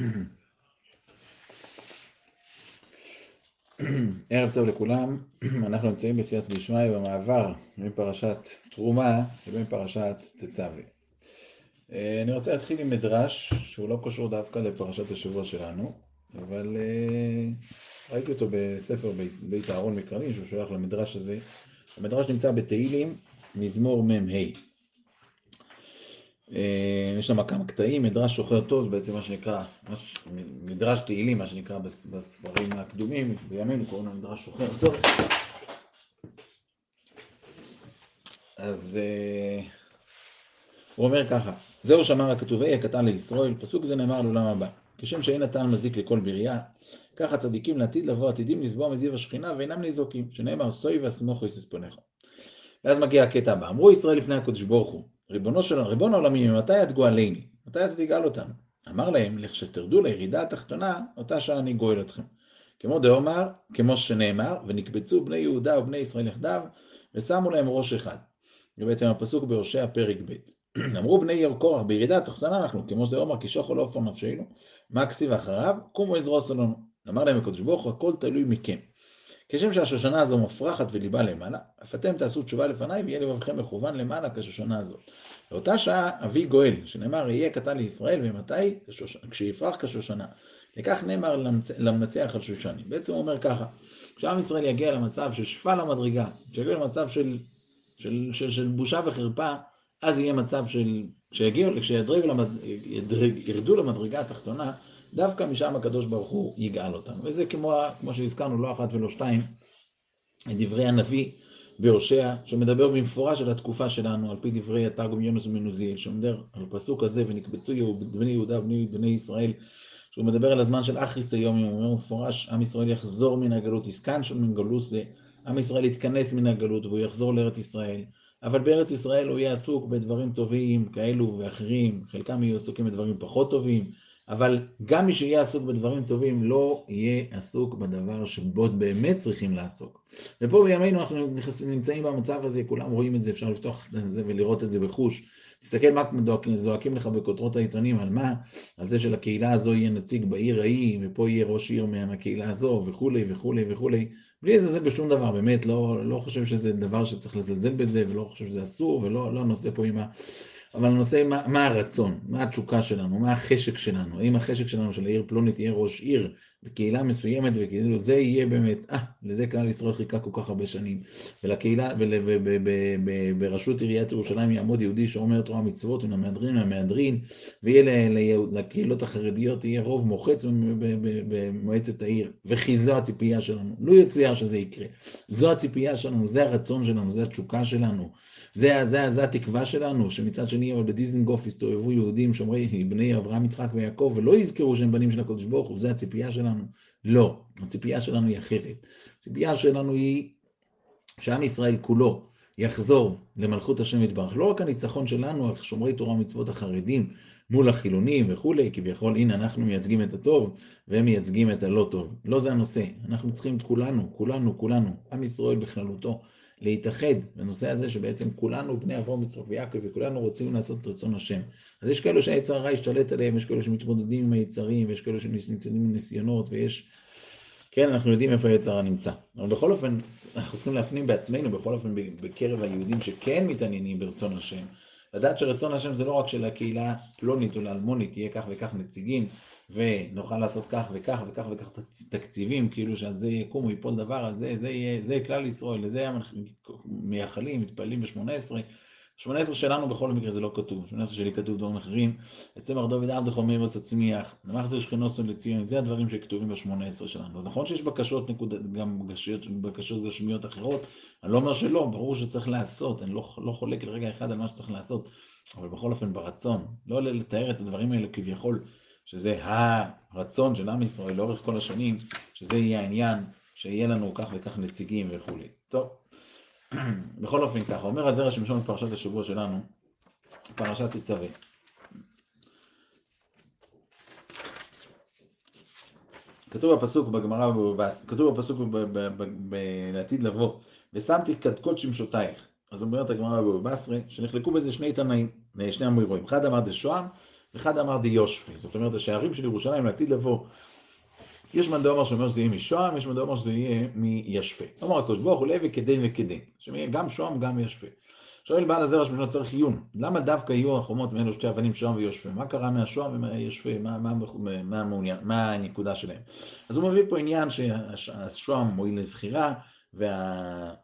ערב טוב לכולם, אנחנו נמצאים בסייעת בישמעי במעבר בין פרשת תרומה לבין פרשת תצווה. אה, אני רוצה להתחיל עם מדרש שהוא לא קשור דווקא לפרשת השבוע שלנו, אבל אה, ראיתי אותו בספר בית אהרון מקרנים שהוא שולח למדרש הזה. המדרש נמצא בתהילים, מזמור מ"ה. אה, יש שם כמה קטעים, מדרש שוחר טוב, בעצם מה שנקרא, מדרש תהילים, מה שנקרא בספרים הקדומים, בימינו קוראים לו מדרש שוחר טוב. אז uh, הוא אומר ככה, זהו שאמר הכתובי הקטן לישראל, פסוק זה נאמר לעולם הבא, כשם שאין נתן מזיק לכל בריאה, ככה צדיקים לעתיד לבוא עתידים לסבוע מזיו השכינה ואינם ניזוקים, שנאמר סוי ואסמוך יסס פונך. ואז מגיע הקטע הבא, אמרו ישראל לפני הקדוש ברוך הוא, ריבונו של ריבון העולמים, מתי את גואלני? מתי אתה תגאל אותנו? אמר להם, לכשתרדו לירידה התחתונה, אותה שעה אני גואל אתכם. כמו דאמר, כמו שנאמר, ונקבצו בני יהודה ובני ישראל יחדיו, ושמו להם ראש אחד. זה בעצם הפסוק בהושע פרק ב'. אמרו בני עיר קורח, בירידה התחתונה אנחנו, כמו שדאמר, כי שוכו לא עופר נפשנו, מה כסיב אחריו, קומו עזרו לנו. אמר להם הקדוש ברוך הכל תלוי מכם. כשם שהשושנה הזו מפרחת וליבה למעלה, אף אתם תעשו תשובה לפניי ויהיה לבבכם מכוון למעלה כשושנה הזאת. באותה שעה אבי גואל, שנאמר יהיה קטן לישראל, ומתי? כשיפרח כשושנה. לכך נאמר למנצח על שושני. בעצם הוא אומר ככה, כשעם ישראל יגיע למצב של שפל המדרגה, כשיגיע למצב של, של, של, של בושה וחרפה, אז יהיה מצב של, כשיגיעו, כשירדו למדרגה התחתונה, דווקא משם הקדוש ברוך הוא יגאל אותנו. וזה כמו, כמו שהזכרנו, לא אחת ולא שתיים, את דברי הנביא בהושע, שמדבר במפורש על התקופה שלנו, על פי דברי התרגום יונס ומנוזיאל, שמדבר על הפסוק הזה, ונקבצו בני יהודה ובני בני ישראל, שהוא מדבר על הזמן של אחריס היום, הוא אומר מפורש, עם ישראל יחזור מן הגלות, שם מן גלוס זה, עם ישראל יתכנס מן הגלות והוא יחזור לארץ ישראל. אבל בארץ ישראל הוא יהיה עסוק בדברים טובים כאלו ואחרים, חלקם יהיו עסוקים בדברים פחות טובים, אבל גם מי שיהיה עסוק בדברים טובים לא יהיה עסוק בדבר שבו באמת צריכים לעסוק. ופה בימינו אנחנו נמצאים במצב הזה, כולם רואים את זה, אפשר לפתוח את זה ולראות את זה בחוש. תסתכל מה זועקים לך בכותרות העיתונים, על מה? על זה שלקהילה הזו יהיה נציג בעיר ההיא, ופה יהיה ראש עיר מהקהילה הזו, וכולי וכולי וכולי. בלי לזלזל בשום דבר, באמת, לא, לא חושב שזה דבר שצריך לזלזל בזה, ולא חושב שזה אסור, ולא לא נושא פה עם ה... אבל הנושא, מה, מה הרצון, מה התשוקה שלנו, מה החשק שלנו, האם החשק שלנו של העיר פלונית יהיה ראש עיר בקהילה מסוימת, וכאילו זה יהיה באמת, אה, לזה כלל ישראל חיכה כל כך הרבה שנים. ולקהילה, וברשות עיריית ירושלים יעמוד יהודי שאומר תורה מצוות, מן המהדרין מהמהדרין, ויהיה לקהילות החרדיות, יהיה רוב מוחץ במועצת העיר. וכי זו הציפייה שלנו. לא יצויר שזה יקרה. זו הציפייה שלנו, זה הרצון שלנו, זה התשוקה שלנו. זה, זה, זה התקווה שלנו, שמצד שני, אבל בדיזנגוף הסתובבו יהודים שומרי בני אברהם, יצחק ויעקב, ולא יזכרו שהם בנים של הקדוש ברוך הוא, זה הציפייה שלנו. לא, הציפייה שלנו היא אחרת. הציפייה שלנו היא שעם ישראל כולו יחזור למלכות השם יתברך. לא רק הניצחון שלנו על שומרי תורה ומצוות החרדים מול החילונים וכולי, כביכול הנה אנחנו מייצגים את הטוב והם מייצגים את הלא טוב. לא זה הנושא, אנחנו צריכים את כולנו, כולנו, כולנו, עם ישראל בכללותו. להתאחד בנושא הזה שבעצם כולנו בני אברהם מצרוף ויעקב וכולנו רוצים לעשות את רצון השם. אז יש כאלו שהיצר הרע ישתלט עליהם, יש כאלו שמתמודדים עם היצרים, ויש כאלו שנמצאים עם ניסיונות, ויש... כן, אנחנו יודעים איפה היצר הרע נמצא. אבל בכל אופן, אנחנו צריכים להפנים בעצמנו, בכל אופן בקרב היהודים שכן מתעניינים ברצון השם. לדעת שרצון השם זה לא רק שלקהילה פלונית או לאלמונית תהיה כך וכך נציגים, ונוכל לעשות כך וכך וכך וכך תקציבים, כאילו שעל זה יקום או ייפול דבר, על זה, זה יהיה, זה כלל ישראל, לזה אנחנו מייחלים, מתפללים ב-18. 18 שלנו בכל מקרה זה לא כתוב, 18 שלי כתוב דברים אחרים, אז צמח דוד עבדך אומר עץ הצמיח, למחזר שכנוסו לציון, זה הדברים שכתובים ב-18 שלנו. אז נכון שיש בקשות נקוד, גם בקשות, בקשות גשמיות אחרות, אני לא אומר שלא, ברור שצריך לעשות, אני לא, לא חולק לרגע אחד על מה שצריך לעשות, אבל בכל אופן ברצון, לא לתאר את הדברים האלה כביכול שזה הרצון של עם ישראל לאורך כל השנים, שזה יהיה העניין, שיהיה לנו כך וכך נציגים וכולי. טוב, בכל אופן ככה, אומר הזרע שמשון בפרשת השבוע שלנו, פרשת תצווה. כתוב בפסוק בגמרא, כתוב בפסוק לעתיד לבוא, ושמתי קדקוד שמשותייך. אז אומרת הגמרא בבבא בסרי, שנחלקו בזה שני תנאים, שני המוירואים. אחד אמר דשוהם, ואחד אמר די יושפי. זאת אומרת, השערים של ירושלים לעתיד לבוא יש מאן דאמר שאומר שזה יהיה משוהם, יש מאן דאמר שזה יהיה מישפה. אומר הקדוש ברוך הוא לוי כדין וכדין. שיהיה גם שוהם גם ישפה. שואל בעל הזרע שמשנה צריך עיון, למה דווקא יהיו החומות מאלו שתי אבנים שוהם ויושפה? מה קרה מהשוהם ומהיושפה? מה, מה, מה, מה, מה הנקודה שלהם? אז הוא מביא פה עניין שהשוהם מועיל לזכירה, וה...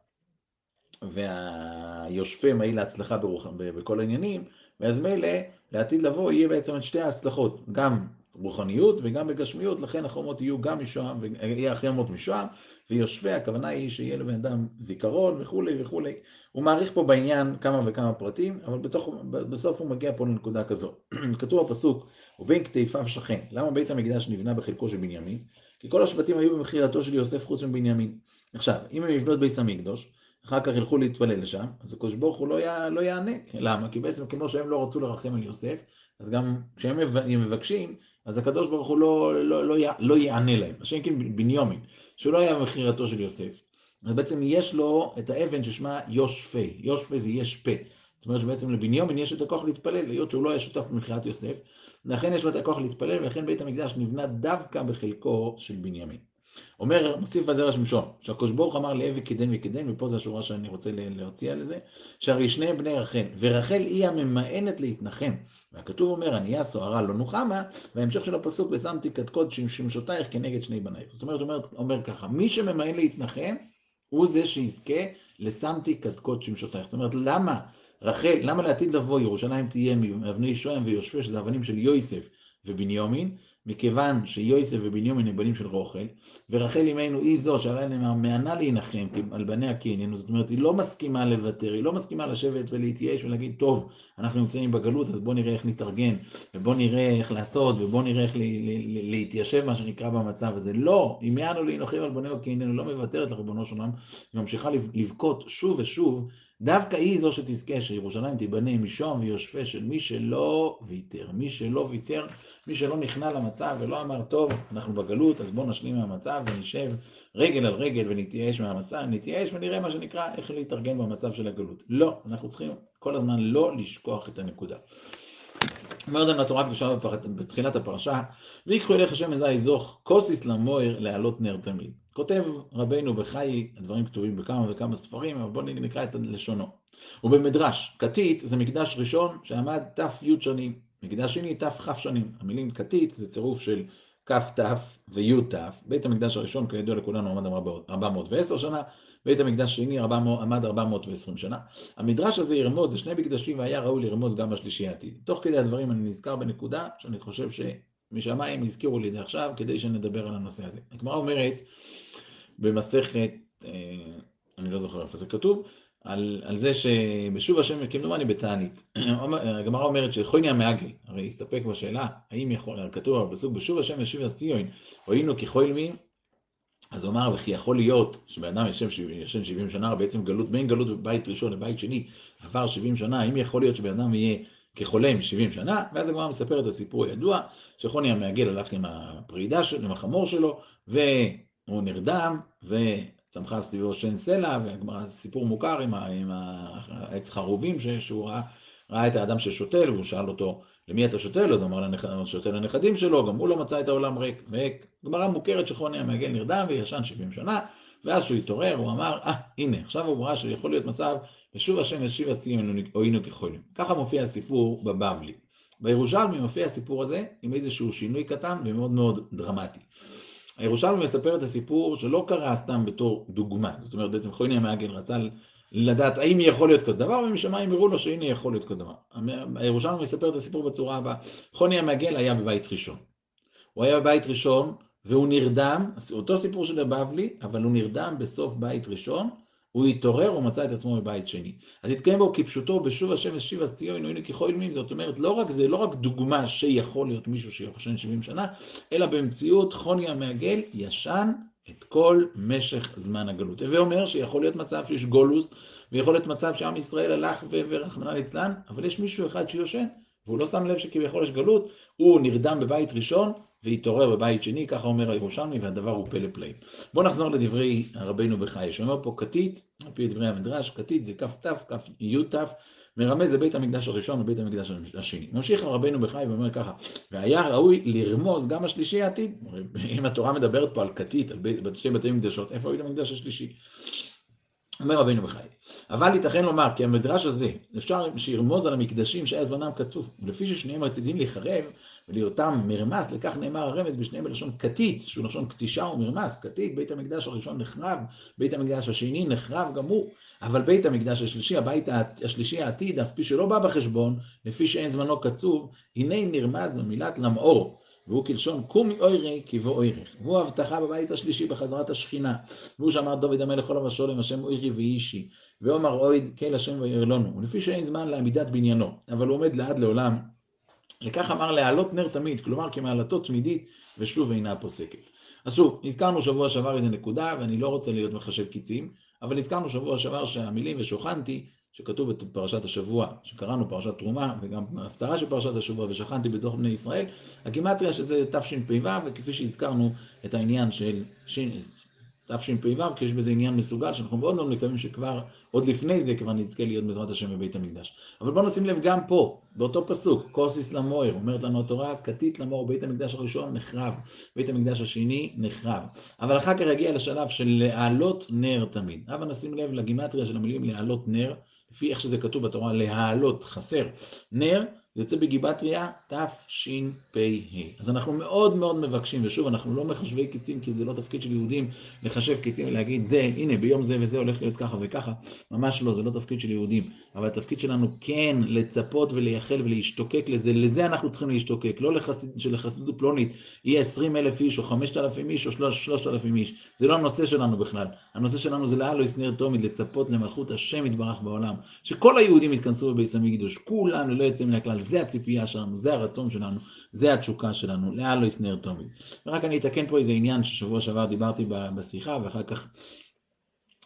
והיושפה מעיל להצלחה ברוח... בכל העניינים, ואז מילא לעתיד לבוא יהיה בעצם את שתי ההצלחות, גם רוחניות וגם בגשמיות, לכן החומות יהיו גם משוהם, יהיה החומות משוהם, ויושבי, הכוונה היא שיהיה לבן אדם זיכרון וכולי וכולי. הוא מעריך פה בעניין כמה וכמה פרטים, אבל בתוך, בסוף הוא מגיע פה לנקודה כזו. כתוב בפסוק, ובין כתפיו שכן. למה בית המקדש נבנה בחלקו של בנימין? כי כל השבטים היו במכירתו של יוסף חוץ מבנימין. עכשיו, אם הם יבנו את בית המקדוש, אחר כך ילכו להתפלל לשם, אז הקדוש ברוך הוא לא, יע, לא יענה. למה? כי בעצם כמו שהם לא רצו לרחם על יוסף, אז גם כשהם מבקשים, אז הקדוש ברוך הוא לא, לא, לא, לא יענה להם. השם כן בניומין, שהוא לא היה במכירתו של יוסף. אז בעצם יש לו את האבן ששמה יושפה, יושפה זה יש פה. זאת אומרת שבעצם לבניומין יש את הכוח להתפלל, היות שהוא לא היה שותף במכירת יוסף, לכן יש לו את הכוח להתפלל, ולכן בית המקדש נבנה דווקא בחלקו של בנימין. אומר, מוסיף בזרע שמשון, שהקדוש ברוך אמר לאבי כדן וכדן, ופה זו השורה שאני רוצה להוציא על זה, שהרי שני בני רחל, ורחל היא הממאנת להתנחם. והכתוב אומר, ענייה סוהרה לא נוחמה, וההמשך של הפסוק, ושמתי קדקוד שמשותייך כנגד שני בנייך. זאת אומרת, אומר, אומר ככה, מי שממאן להתנחם, הוא זה שיזכה לשמתי קדקוד שמשותייך. זאת אומרת, למה רחל, למה לעתיד לבוא ירושלים תהיה מאבני שוהם ויושבי, שזה אבנים של יויסף ובניומין, מכיוון שיוסף ובנימין הם בנים של רוכל, ורחל אמנו היא זו שעליה נאמר מענה להנחם על בניה כי איננו, זאת אומרת היא לא מסכימה לוותר, היא לא מסכימה לשבת ולהתייאש ולהגיד טוב, אנחנו נמצאים בגלות אז בוא נראה איך נתארגן, ובוא נראה איך לעשות, ובוא נראה איך להתיישב מה שנקרא במצב הזה, לא, אם יענו להנחם על בניה כי איננו, לא מוותרת לריבונו של עולם, היא ממשיכה לבכות שוב ושוב דווקא היא זו שתזכה שירושלים תיבנה משום ויושפה של מי שלא ויתר. מי שלא ויתר, מי שלא נכנע למצב ולא אמר, טוב, אנחנו בגלות, אז בואו נשלים מהמצב ונשב רגל על רגל ונתייאש מהמצב, נתייאש ונראה מה שנקרא איך להתארגן במצב של הגלות. לא, אנחנו צריכים כל הזמן לא לשכוח את הנקודה. אומרת לנו התורה הקדושה בתחילת הפרשה, ויקחו אליך השם אזי זוך, כוסיס למויר להעלות נר תמיד. כותב רבנו בחיי, הדברים כתובים בכמה וכמה ספרים, אבל בואו נקרא את לשונו. ובמדרש, כתית זה מקדש ראשון שעמד ת"י שנים, מקדש שני תכ שנים. המילים כתית זה צירוף של כ"ת וי"ת. בית המקדש הראשון, כידוע לכולנו, עמד 410 שנה, בית המקדש השני עמד 420 שנה. המדרש הזה ירמוז, זה שני מקדשים והיה ראוי לרמוז גם בשלישי העתיד. תוך כדי הדברים אני נזכר בנקודה שאני חושב שמשמיים הזכירו לי את זה עכשיו כדי שנדבר על הנושא הזה. הגמרא אומרת במסכת, אה, אני לא זוכר איפה זה כתוב, על, על זה שבשוב השם, כמדומני בתענית. הגמרא אומרת שחויני המעגל, הרי הסתפק בשאלה, האם יכול, כתוב בפסוק, בשוב השם ישיב הציון, הואינו כחויל מי, אז הוא אמר, וכי יכול להיות שבן אדם ישן 70 שנה, בעצם גלות, בין גלות בבית ראשון לבית שני, עבר 70 שנה, האם יכול להיות שבן אדם יהיה כחולם 70 שנה? ואז הגמרא מספר את הסיפור הידוע, שחוני המעגל הלך עם הפרידה שלו, עם החמור שלו, והוא נרדם, וצמחה סביבו שן סלע, סיפור מוכר עם, עם העץ חרובים שהוא ראה, ראה את האדם ששותל, והוא שאל אותו, למי אתה שותל? אז הוא אמר לנכדים, שותל לנכדים שלו, גם הוא לא מצא את העולם ריק. וגמרא מוכרת שחוני המעגל נרדם וישן 70 שנה, ואז שהוא התעורר, הוא אמר, אה, ah, הנה, עכשיו הוא ראה שיכול להיות מצב, ושוב השם ישיב הציון הועינו כחולים. ככה מופיע הסיפור בבבלי. בירושלמי מופיע הסיפור הזה עם איזשהו שינוי קטן ומאוד מאוד דרמטי. הירושלמי מספר את הסיפור שלא קרה סתם בתור דוגמה, זאת אומרת בעצם חוני המעגל רצה לדעת האם יכול להיות כזה דבר, ומשמיים הראו לו שהנה יכול להיות כזה דבר. הירושלמי מספר את הסיפור בצורה הבאה. חוני המעגל היה בבית ראשון. הוא היה בבית ראשון, והוא נרדם, אותו סיפור של הבבלי, אבל הוא נרדם בסוף בית ראשון, הוא התעורר, הוא מצא את עצמו בבית שני. אז התקיים בו כפשוטו, בשוב השם ושיב אז ציון, הנה ככל ילמים, זאת אומרת, לא רק זה, לא רק דוגמה שיכול להיות מישהו שיחושן 70 שנה, אלא במציאות חוני המעגל ישן את כל משך זמן הגלות. הווה אומר שיכול להיות מצב שיש גולוס, ויכול להיות מצב שעם ישראל הלך ורחמנא ליצלן, אבל יש מישהו אחד שיושן, והוא לא שם לב שכביכול יש גלות, הוא נרדם בבית ראשון, והתעורר בבית שני, ככה אומר הירושלמי, והדבר הוא פלא פלאים. בואו נחזור לדברי רבנו בחיי, שאומר פה כתית, על פי דברי המדרש, כתית זה כ"ת, כ"י"ת, מרמז לבית המקדש הראשון ובית המקדש השני. ממשיך רבנו בחי ואומר ככה, והיה ראוי לרמוז גם השלישי העתיד. אם התורה מדברת פה על כתית, על בית, שתי בתי מקדשות, איפה בית המקדש השלישי? אומר רבינו בחי. אבל ייתכן לומר כי המדרש הזה, אפשר שירמוז על המקדשים שהיה זמנם קצוב, ולפי ששניהם עתידים להיחרב ולהיותם מרמס, לכך נאמר הרמז בשניהם בלשון כתית, שהוא לשון כתישה ומרמס, כתית, בית המקדש הראשון נחרב, בית המקדש השני נחרב גם הוא, אבל בית המקדש השלישי, הבית השלישי העתיד, אף פי שלא בא בחשבון, לפי שאין זמנו קצוב, הנה נרמז במילת למאור. והוא כלשון קומי אוירי כבוא אוירך. והוא הבטחה בבית השלישי בחזרת השכינה. והוא שאמר דוד המלך עולם השולם השם אוירי ואישי. ואומר אויד כל השם וירא לנו. ולפי שאין זמן לעמידת בניינו, אבל הוא עומד לעד לעולם. לכך אמר להעלות נר תמיד, כלומר כמעלתו תמידית ושוב אינה פוסקת. אז שוב, הזכרנו שבוע שעבר איזה נקודה, ואני לא רוצה להיות מחשב קיצים, אבל הזכרנו שבוע שעבר שהמילים ושוכנתי שכתוב בפרשת השבוע, שקראנו פרשת תרומה, וגם בהפטרה של פרשת השבוע, ושכנתי בתוך בני ישראל, הגימטריה שזה תשפ"ו, וכפי שהזכרנו את העניין של תשפ"ו, כי יש בזה עניין מסוגל, שאנחנו מאוד מאוד מקווים שכבר, עוד לפני זה כבר נזכה להיות בעזרת השם בבית המקדש. אבל בואו נשים לב גם פה, באותו פסוק, קוסיס למויר, אומרת לנו התורה, כתית למור, בית המקדש הראשון נחרב, בית המקדש השני נחרב. אבל אחר כך יגיע לשלב של להעלות נר תמיד. אבל נשים לב לגימטריה של המילים להעלות נר, לפי איך שזה כתוב בתורה, להעלות, חסר. נר זה יוצא בגיבטריה תשפ"ה. אז אנחנו מאוד מאוד מבקשים, ושוב, אנחנו לא מחשבי קיצים, כי זה לא תפקיד של יהודים לחשב קיצים ולהגיד, זה, הנה, ביום זה וזה הולך להיות ככה וככה. ממש לא, זה לא תפקיד של יהודים. אבל התפקיד שלנו כן לצפות ולייחל ולהשתוקק לזה, לזה אנחנו צריכים להשתוקק. לא לחסיד, שלחסידות פלונית יהיה 20 אלף איש, או 5,000 איש, או 3,000 איש. זה לא הנושא שלנו בכלל. הנושא שלנו זה לאלו יסנר תומית, לצפות למלכות השם יתברך בעולם. שכל היהודים יתכנסו בביס המקדוש, כולם ללא יוצא מן הכלל. זה הציפייה שלנו, זה הרצון שלנו, זה התשוקה שלנו, לאן לא ישנר תומית. ורק אני אתקן פה איזה עניין ששבוע שעבר דיברתי בשיחה, ואחר כך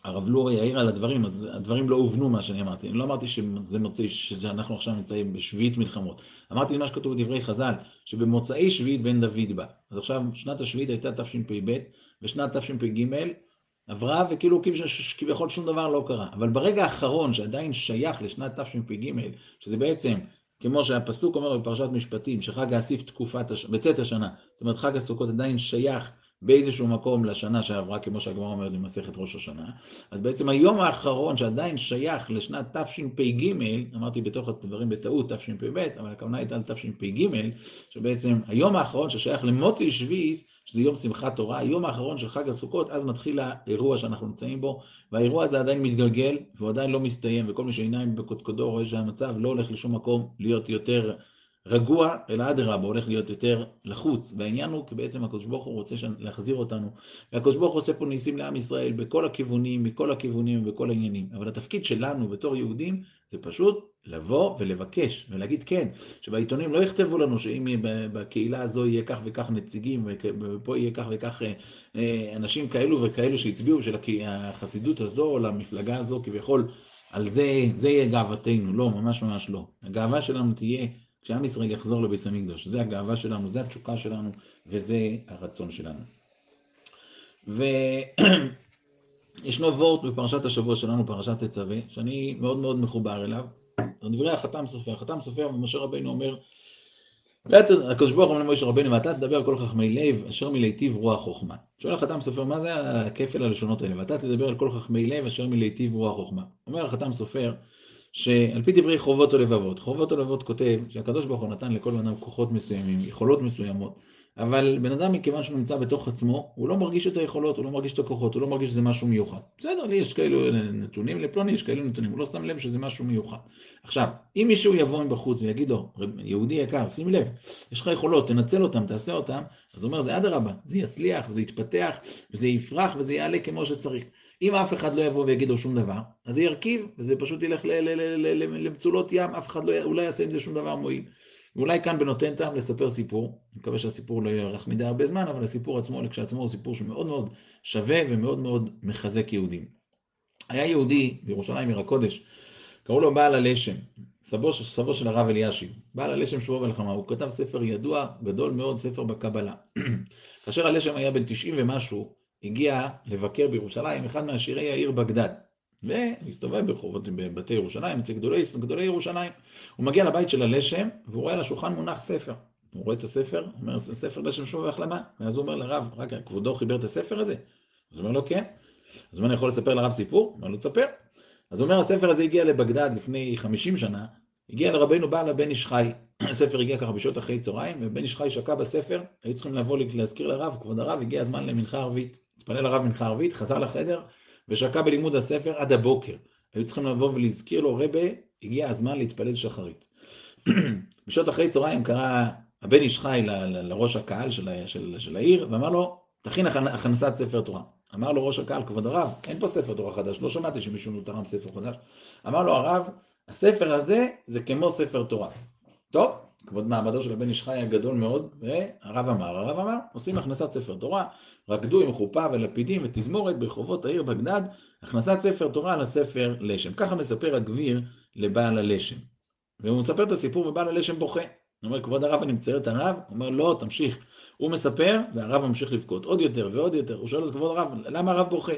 הרב לורי יעיר על הדברים, אז הדברים לא הובנו מה שאני אמרתי. אני לא אמרתי שזה מוצאי, שאנחנו עכשיו נמצאים בשביעית מלחמות. אמרתי מה שכתוב בדברי חז"ל, שבמוצאי שביעית בן דוד בא. אז עכשיו שנת השביעית הייתה תשפ"ב, ושנת תשפ"ג עברה וכאילו כביכול שום דבר לא קרה. אבל ברגע האחרון שעדיין שייך לשנת תשפ"ג, שזה בעצם כמו שהפסוק אומר בפרשת משפטים, שחג האסיף תקופת. בצאת השנה, זאת אומרת חג הסוכות עדיין שייך באיזשהו מקום לשנה שעברה, כמו שהגמרא אומרת במסכת ראש השנה, אז בעצם היום האחרון שעדיין שייך לשנת תשפ"ג, אמרתי בתוך הדברים בטעות תשפ"ב, אבל הכוונה הייתה על תשפ"ג, שבעצם היום האחרון ששייך למוצי שביעיס, שזה יום שמחת תורה, היום האחרון של חג הסוכות, אז מתחיל האירוע שאנחנו נמצאים בו, והאירוע הזה עדיין מתגלגל, והוא עדיין לא מסתיים, וכל מי שעיניים בקודקודו רואה שהמצב לא הולך לשום מקום להיות יותר רגוע, אלא אדרבה, הולך להיות יותר לחוץ. והעניין הוא כי בעצם הקדוש ברוך הוא רוצה להחזיר אותנו, והקדוש ברוך הוא עושה פה ניסים לעם ישראל בכל הכיוונים, מכל הכיוונים ובכל העניינים. אבל התפקיד שלנו בתור יהודים זה פשוט לבוא ולבקש ולהגיד כן, שבעיתונים לא יכתבו לנו שאם בקהילה הזו יהיה כך וכך נציגים ופה יהיה כך וכך אה, אה, אנשים כאלו וכאלו שהצביעו בשביל החסידות הזו או למפלגה הזו כביכול, על זה, זה יהיה גאוותנו, לא, ממש ממש לא. הגאווה שלנו תהיה כשעם ישראל יחזור לבית המקדוש, זה הגאווה שלנו, זה התשוקה שלנו וזה הרצון שלנו. וישנו וורט בפרשת השבוע שלנו, פרשת תצווה, שאני מאוד מאוד מחובר אליו, דברי החתם סופר, החתם סופר ומשה רבינו אומר, הקדוש ברוך הוא אומר למשה רבינו, ואתה תדבר על כל חכמי לב, אשר מלהיטיב רוח חוכמה. שואל החתם סופר, מה זה הכפל הלשונות האלה? ואתה תדבר על כל חכמי לב, אשר מלהיטיב רוח חוכמה. אומר החתם סופר, שעל פי דברי חובות הלבבות, חובות הלבבות כותב שהקדוש ברוך הוא נתן לכל בן אדם כוחות מסוימים, יכולות מסוימות, אבל בן אדם מכיוון שהוא נמצא בתוך עצמו, הוא לא מרגיש את היכולות, הוא לא מרגיש את הכוחות, הוא לא מרגיש שזה משהו מיוחד. בסדר, לי יש כאלו נתונים, לפלוני יש כאלו נתונים, הוא לא שם לב שזה משהו מיוחד. עכשיו, אם מישהו יבוא מבחוץ ויגיד לו, יהודי יקר, שים לב, יש לך יכולות, תנצל אותם, תעשה אותם, אז הוא אומר, זה אדרבה, זה יצליח, וזה יתפתח, וזה יפרח, וזה יעלה כמו שצריך. אם אף אחד לא יבוא ויגיד לו שום דבר, אז זה ירכיב, וזה פשוט ילך למצולות ים, אף אחד לא, לא יעשה עם זה שום דבר מועיל. ואולי כאן בנותן טעם לספר סיפור, אני מקווה שהסיפור לא יארך מדי הרבה זמן, אבל הסיפור עצמו כשעצמו הוא סיפור שמאוד מאוד שווה ומאוד מאוד מחזק יהודים. היה יהודי בירושלים עיר הקודש, קראו לו בעל הלשם, סבו, סבו של הרב אלישיב, בעל הלשם שובו ולחמה, הוא כתב ספר ידוע, גדול מאוד, ספר בקבלה. כאשר הלשם היה בן 90 ומשהו, הגיע לבקר בירושלים אחד מעשירי העיר בגדד. והסתובב ברחובות בבתי ירושלים, אצל גדולי, גדולי ירושלים. הוא מגיע לבית של הלשם, והוא רואה על השולחן מונח ספר. הוא רואה את הספר, אומר, ספר לשם שוב והחלמה. ואז הוא אומר לרב, רק כבודו חיבר את הספר הזה? אז הוא אומר לו, כן. אז הוא אומר, אני יכול לספר לרב סיפור? הוא אומר לו, תספר. אז הוא אומר, הספר הזה הגיע לבגדד לפני 50 שנה, הגיע לרבנו בעל הבן איש חי. הספר הגיע ככה בשעות אחרי צהריים, ובן איש חי שקע בספר, היו צריכים לבוא להזכיר לרב, כבוד הרב, הגיע הזמן למנחה ערבית. התפלל לרב מנחה ערבית, חזר לחדר, ושקע בלימוד הספר עד הבוקר. היו צריכים לבוא ולהזכיר לו, רבה, הגיע הזמן להתפלל שחרית. בשעות אחרי צהריים קרא הבן איש חי לראש הקהל של, של, של העיר, ואמר לו, תכין הכנסת ספר תורה. אמר לו ראש הקהל, כבוד הרב, אין פה ספר תורה חדש, לא שמעתי שמישהו תרם ספר חדש. אמר לו הרב, הספר הזה זה כמו ספר תורה. טוב, כבוד מעמדו של הבן איש חי הגדול מאוד, והרב אמר, הרב אמר, עושים הכנסת ספר תורה, רקדו עם חופה ולפידים ותזמורת ברחובות העיר בגדד, הכנסת ספר תורה לספר לשם. ככה מספר הגביר לבעל הלשם. והוא מספר את הסיפור ובעל הלשם בוכה. הוא אומר, כבוד הרב, אני מצייר את הרב? הוא אומר, לא, תמשיך. הוא מספר, והרב ממשיך לבכות עוד יותר ועוד יותר. הוא שואל את כבוד הרב, למה הרב בוכה?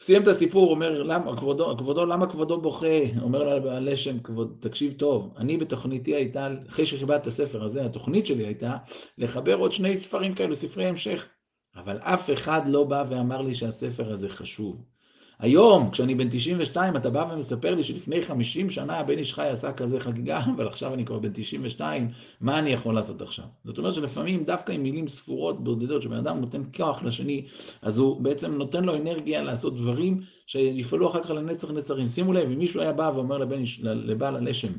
סיים את הסיפור, אומר, למה, כבודו, כבודו, למה כבודו בוכה? אומר לו לשם, כבוד, תקשיב טוב, אני בתוכניתי הייתה, אחרי שחיברת את הספר הזה, התוכנית שלי הייתה לחבר עוד שני ספרים כאלו, ספרי המשך. אבל אף אחד לא בא ואמר לי שהספר הזה חשוב. היום, כשאני בן 92, אתה בא ומספר לי שלפני 50 שנה הבן איש חי עשה כזה חגיגה, אבל עכשיו אני כבר בן 92, מה אני יכול לעשות עכשיו? זאת אומרת שלפעמים דווקא עם מילים ספורות, בודדות, שבן אדם נותן כוח לשני, אז הוא בעצם נותן לו אנרגיה לעשות דברים שיפעלו אחר כך לנצח נצרים. שימו לב, אם מישהו היה בא ואומר לבן, לבעל הלשם,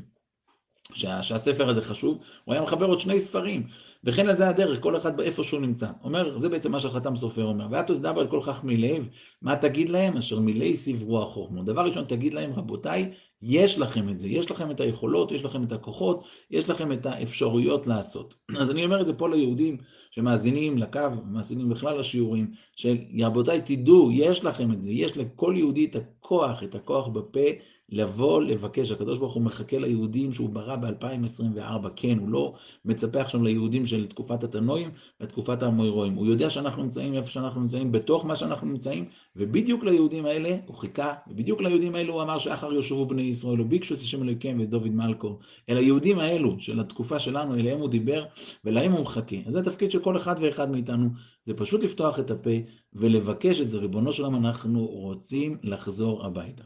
שה, שהספר הזה חשוב, הוא היה מחבר עוד שני ספרים. וכן לזה הדרך, כל אחד באיפה שהוא נמצא. אומר, זה בעצם מה שהחתם סופר אומר. ואתו תדבר על כל כך מלב, מה תגיד להם? אשר מילי סברו החוכמו. דבר ראשון, תגיד להם, רבותיי, יש לכם את זה, יש לכם את היכולות, יש לכם את הכוחות, יש לכם את האפשרויות לעשות. אז אני אומר את זה פה ליהודים שמאזינים לקו, מאזינים בכלל לשיעורים, שרבותיי, תדעו, יש לכם את זה, יש לכל יהודי את הכוח, את הכוח בפה. לבוא לבקש, הקדוש ברוך הוא מחכה ליהודים שהוא ברא ב-2024, כן, הוא לא מצפה עכשיו ליהודים של תקופת התנועים ותקופת המוירואים, הוא יודע שאנחנו נמצאים איפה שאנחנו נמצאים, בתוך מה שאנחנו נמצאים, ובדיוק ליהודים האלה הוא חיכה, ובדיוק ליהודים האלו הוא אמר שאחר יושבו בני ישראל, וביקשו את השם אלוהיכם ואת דוד מלכו, אל היהודים האלו של התקופה שלנו, אליהם הוא דיבר, ולהם הוא מחכה. אז זה התפקיד של כל אחד ואחד מאיתנו, זה פשוט לפתוח את הפה ולבקש את זה, ריבונו של עולם, אנחנו רוצים לחזור הביתה.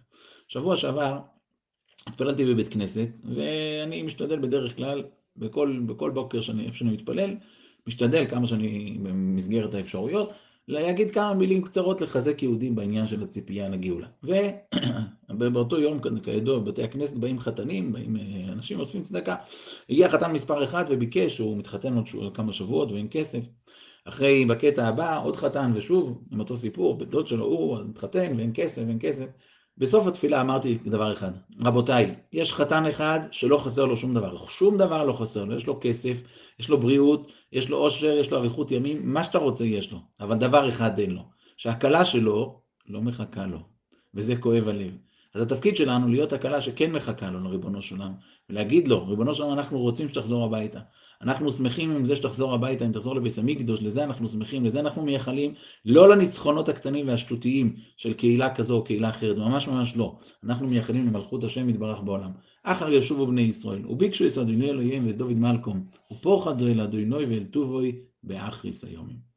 שבוע שעבר התפללתי בבית כנסת, ואני משתדל בדרך כלל, בכל, בכל בוקר שאני, איפה שאני מתפלל, משתדל כמה שאני במסגרת האפשרויות, להגיד כמה מילים קצרות לחזק יהודים בעניין של הציפייה לגאולה. ובאותו יום, כידוע, בבתי הכנסת באים חתנים, באים אה, אנשים אוספים צדקה. הגיע חתן מספר אחד וביקש, הוא מתחתן עוד כמה שבועות ועם כסף. אחרי, בקטע הבא, עוד חתן, ושוב, עם אותו סיפור, בן דוד שלו, הוא מתחתן ואין כסף, אין כסף. בסוף התפילה אמרתי דבר אחד, רבותיי, יש חתן אחד שלא חסר לו שום דבר, שום דבר לא חסר לו, יש לו כסף, יש לו בריאות, יש לו עושר, יש לו אריכות ימים, מה שאתה רוצה יש לו, אבל דבר אחד אין לו, שהכלה שלו לא מחכה לו, וזה כואב הלב. אז התפקיד שלנו להיות הקלה שכן מחכה לו לריבונו של עולם, ולהגיד לו, ריבונו של עולם, אנחנו רוצים שתחזור הביתה. אנחנו שמחים עם זה שתחזור הביתה, אם תחזור לביס המקדוש, לזה אנחנו שמחים, לזה אנחנו מייחלים, לא לניצחונות הקטנים והשטותיים של קהילה כזו או קהילה אחרת, ממש ממש לא. אנחנו מייחלים למלכות השם יתברך בעולם. אחר ישובו בני ישראל, וביקשו את אדוני אלוהיהם ואת דוד מלקום, ופוחדו אל אדוני ואל טובוי באחריס היומים.